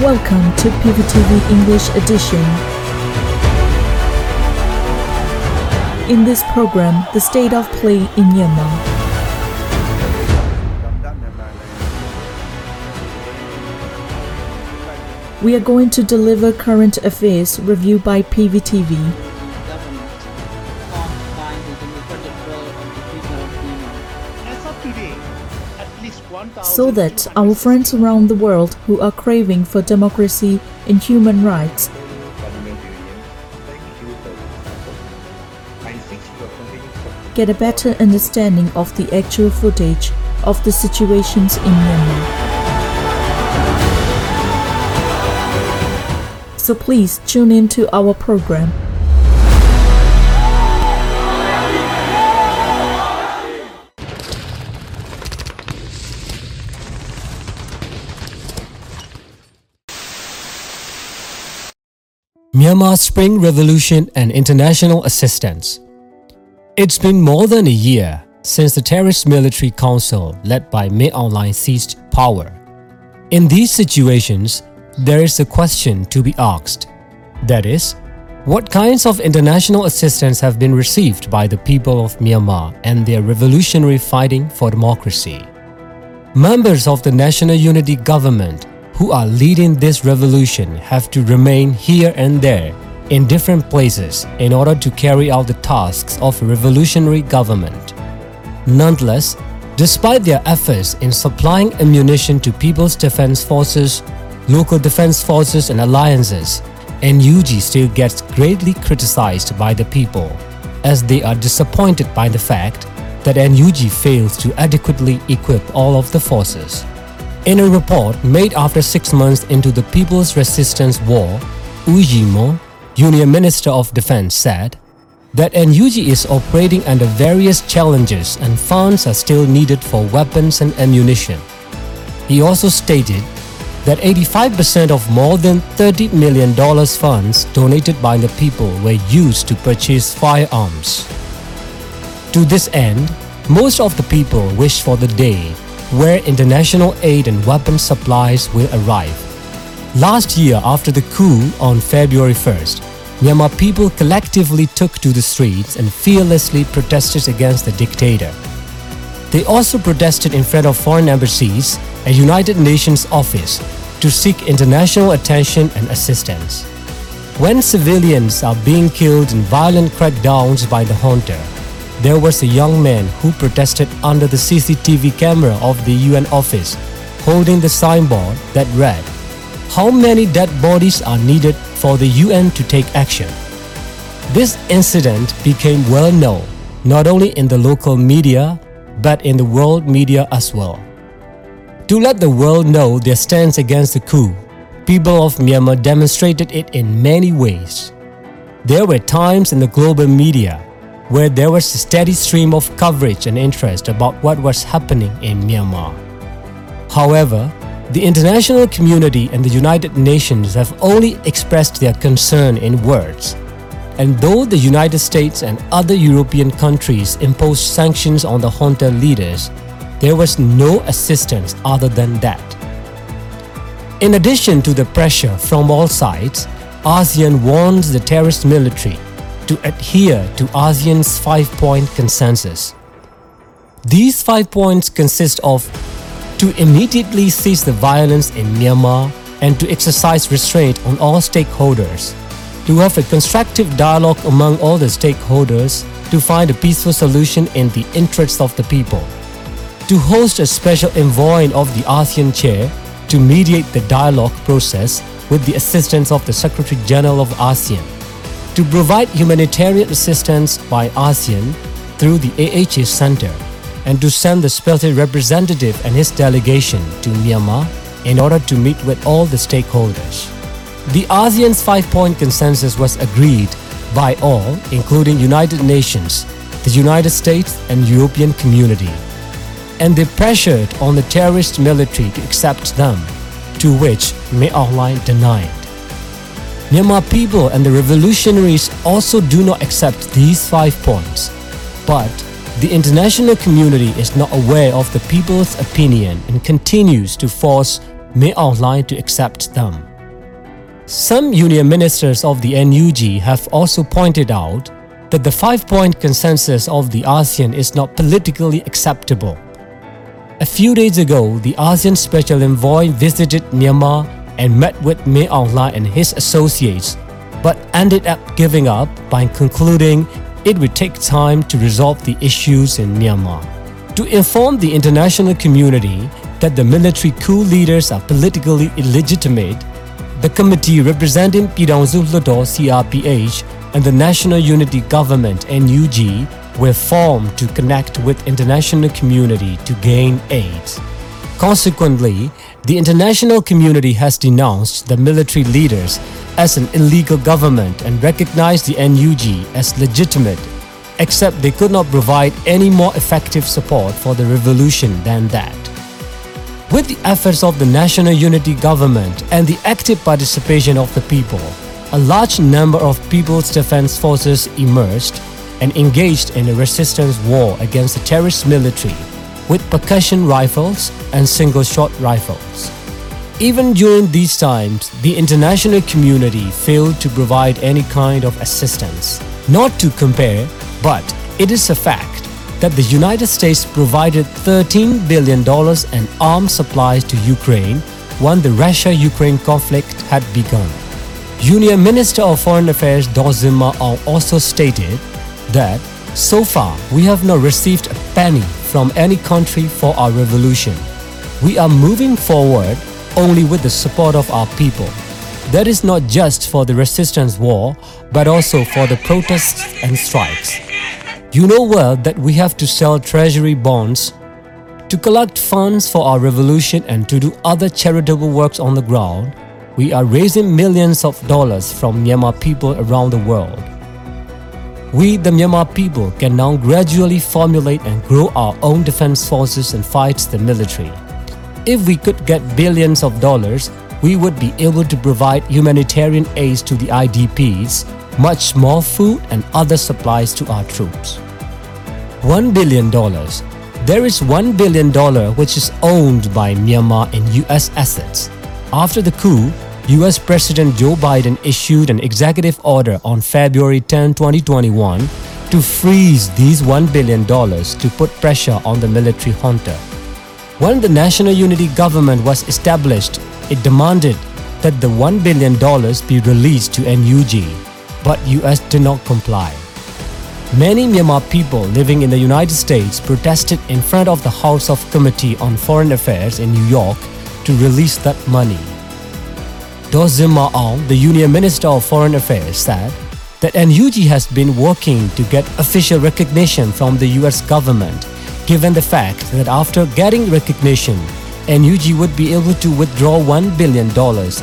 Welcome to PVTV English Edition. In this program, the state of play in Myanmar. We are going to deliver current affairs review by PVTV. So that our friends around the world who are craving for democracy and human rights get a better understanding of the actual footage of the situations in Myanmar. So please tune in to our program. Myanmar Spring Revolution and International Assistance. It's been more than a year since the terrorist military council led by Aung Hlaing seized power. In these situations, there is a question to be asked. That is, what kinds of international assistance have been received by the people of Myanmar and their revolutionary fighting for democracy? Members of the National Unity Government who are leading this revolution have to remain here and there in different places in order to carry out the tasks of revolutionary government. Nonetheless, despite their efforts in supplying ammunition to People's Defense Forces, local defense forces, and alliances, NUG still gets greatly criticized by the people, as they are disappointed by the fact that NUG fails to adequately equip all of the forces. In a report made after six months into the People's Resistance War, U Yee Mon, Union Minister of Defense, said that NUG is operating under various challenges and funds are still needed for weapons and ammunition. He also stated that 85% of more than $30 million funds donated by the people were used to purchase firearms. To this end, most of the people wish for the day where international aid and weapon supplies will arrive. Last year, after the coup on February 1st, Myanmar people collectively took to the streets and fearlessly protested against the dictator. They also protested in front of foreign embassies and United Nations office to seek international attention and assistance. When civilians are being killed in violent crackdowns by the junta, there was a young man who protested under the CCTV camera of the UN office, holding the signboard that read, How many dead bodies are needed for the UN to take action? This incident became well known not only in the local media but in the world media as well. To let the world know their stance against the coup, people of Myanmar demonstrated it in many ways. There were times in the global media where there was a steady stream of coverage and interest about what was happening in Myanmar. However, the international community and the United Nations have only expressed their concern in words. And though the United States and other European countries imposed sanctions on the junta leaders, there was no assistance other than that. In addition to the pressure from all sides, ASEAN warns the terrorist military to adhere to ASEAN's five point consensus. These five points consist of to immediately cease the violence in Myanmar and to exercise restraint on all stakeholders, to have a constructive dialogue among all the stakeholders to find a peaceful solution in the interests of the people, to host a special envoy of the ASEAN chair to mediate the dialogue process with the assistance of the Secretary General of ASEAN, to provide humanitarian assistance by ASEAN through the AHA Center, and to send the special representative and his delegation to Myanmar in order to meet with all the stakeholders. The ASEAN's five-point consensus was agreed by all, including United Nations, the United States, and European Community and they pressured on the terrorist military to accept them, to which Aung Hlaing denied. Myanmar people and the revolutionaries also do not accept these five points, but the international community is not aware of the people's opinion and continues to force Hlaing to accept them. Some union ministers of the NUG have also pointed out that the five point consensus of the ASEAN is not politically acceptable. A few days ago, the ASEAN Special Envoy visited Myanmar and met with Aung Hlaing and his associates, but ended up giving up by concluding it would take time to resolve the issues in Myanmar. To inform the international community that the military coup leaders are politically illegitimate, the committee representing Pyidaungsu Hluttaw CRPH and the National Unity Government NUG were formed to connect with international community to gain aid. Consequently, the international community has denounced the military leaders as an illegal government and recognized the NUG as legitimate, except they could not provide any more effective support for the revolution than that. With the efforts of the National Unity Government and the active participation of the people, a large number of People's Defense Forces emerged and engaged in a resistance war against the terrorist military with percussion rifles and single shot rifles. Even during these times, the international community failed to provide any kind of assistance. Not to compare, but it is a fact that the United States provided $13 billion in arms supplies to Ukraine when the Russia Ukraine conflict had begun. Union Minister of Foreign Affairs Daw Zin Mar also stated that so far we have not received a penny from any country for our revolution. We are moving forward only with the support of our people. That is not just for the resistance war, but also for the protests and strikes. You know well that we have to sell treasury bonds to collect funds for our revolution and to do other charitable works on the ground. We are raising millions of dollars from Myanmar people around the world. We, the Myanmar people, can now gradually formulate and grow our own defense forces and fight the military. If we could get billions of dollars, we would be able to provide humanitarian aid to the IDPs, much more food and other supplies to our troops. $1 billion. There is $1 billion which is owned by Myanmar in US assets. After the coup, US President Joe Biden issued an executive order on February 10, 2021 to freeze these $1 billion to put pressure on the military junta. When the National Unity Government was established, it demanded that the $1 billion be released to NUG, but US did not comply. Many Myanmar people living in the United States protested in front of the House of Committee on Foreign Affairs in New York to release that money. Daw Zin Mar Aung, the Union Minister of Foreign Affairs, said that NUG has been working to get official recognition from the US government, given the fact that after getting recognition, NUG would be able to withdraw $1 billion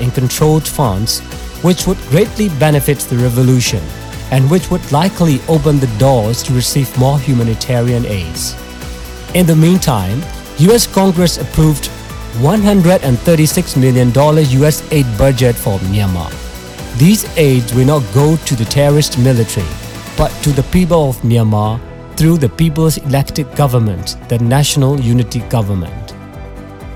in controlled funds, which would greatly benefit the revolution and which would likely open the doors to receive more humanitarian aids. In the meantime, US Congress approved $136 million US aid budget for Myanmar. These aids will not go to the terrorist military, but to the people of Myanmar through the people's elected government, the National Unity Government.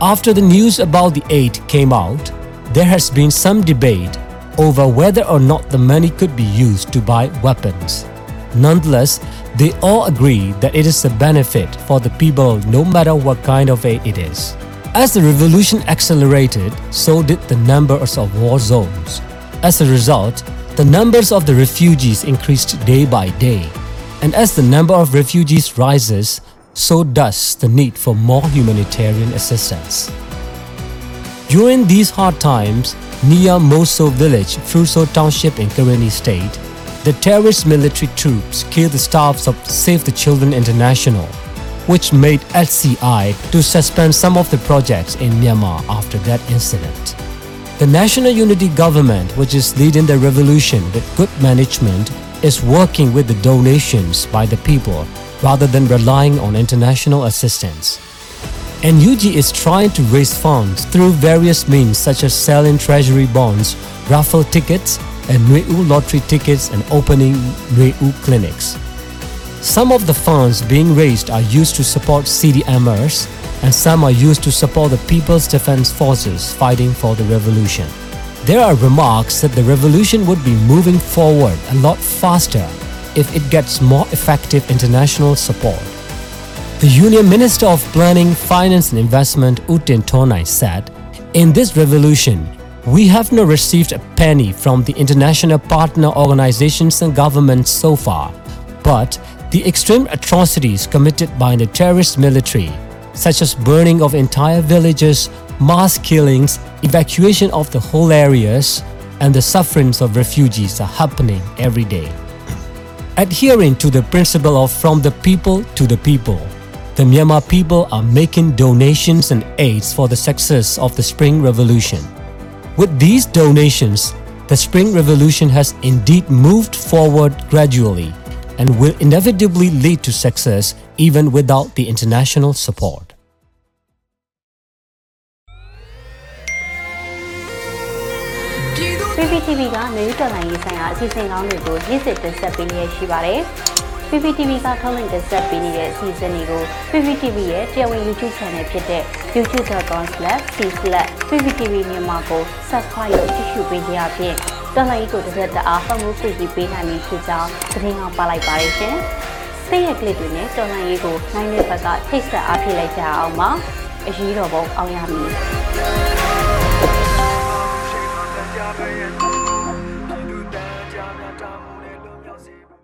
After the news about the aid came out, there has been some debate over whether or not the money could be used to buy weapons. Nonetheless, they all agree that it is a benefit for the people no matter what kind of aid it is. As the revolution accelerated, so did the numbers of war zones. As a result, the numbers of the refugees increased day by day. And as the number of refugees rises, so does the need for more humanitarian assistance. During these hard times, near Moso village, Hpruso township in Karenni state, the terrorist military troops killed the staffs of Save the Children International which made SCI to suspend some of the projects in Myanmar after that incident. The National Unity Government, which is leading the revolution with good management, is working with the donations by the people rather than relying on international assistance. NUG is trying to raise funds through various means such as selling treasury bonds, raffle tickets, and Nui lottery tickets and opening Nui clinics. Some of the funds being raised are used to support CDMers and some are used to support the People's Defense Forces fighting for the revolution. there are remarks that the revolution would be moving forward a lot faster if it gets more effective international support. The Union Minister of Planning, Finance and Investment, U Tin Tun Naing, said, In this revolution, we have not received a penny from the international partner organizations and governments so far, but the extreme atrocities committed by the terrorist military, such as burning of entire villages, mass killings, evacuation of the whole areas, and the sufferings of refugees are happening every day. Adhering to the principle of from the people to the people, the Myanmar people are making donations and aids for the success of the Spring Revolution. With these donations, the Spring Revolution has indeed moved forward gradually and will inevitably lead to success even without the international support. PVTV ကမြန်မာတော်လိုင်းရေးဆိုင်ရာအစီအစဉ်ကောင်းတွေကိုနေ့စဉ်တင်ဆက်ပေးနေရရှိပါတယ်။ PVTV ကထုတ်လွှင့်တင်ဆက်ပေးနေတဲ့အစီအစဉ်တွေကို PVTV ရဲ့တရားဝင် YouTube Channel ဖြစ်တဲ့ youtube.com/c/PVTV မြန်မာကို Subscribe လုပ်ကြည့်ရှုပေးကြရဖြင့် တော်လိုင်းကိုတစ်သက်တအားဖုန်းမှုသိပြီးပေးနိုင်ပြီဖြစ်ကြောင်းသတင်းအောင်ပါလိုက်ပါရရှင်။စိတ်ရက်ကလစ်တွေနဲ့တော်လိုင်းရေးကိုနိုင်တဲ့ဘက်ကထိတ်ဆက်အားဖြစ်လိုက်ကြအောင်ပါ။အရေးတော်ပုံအောင်ရမည်။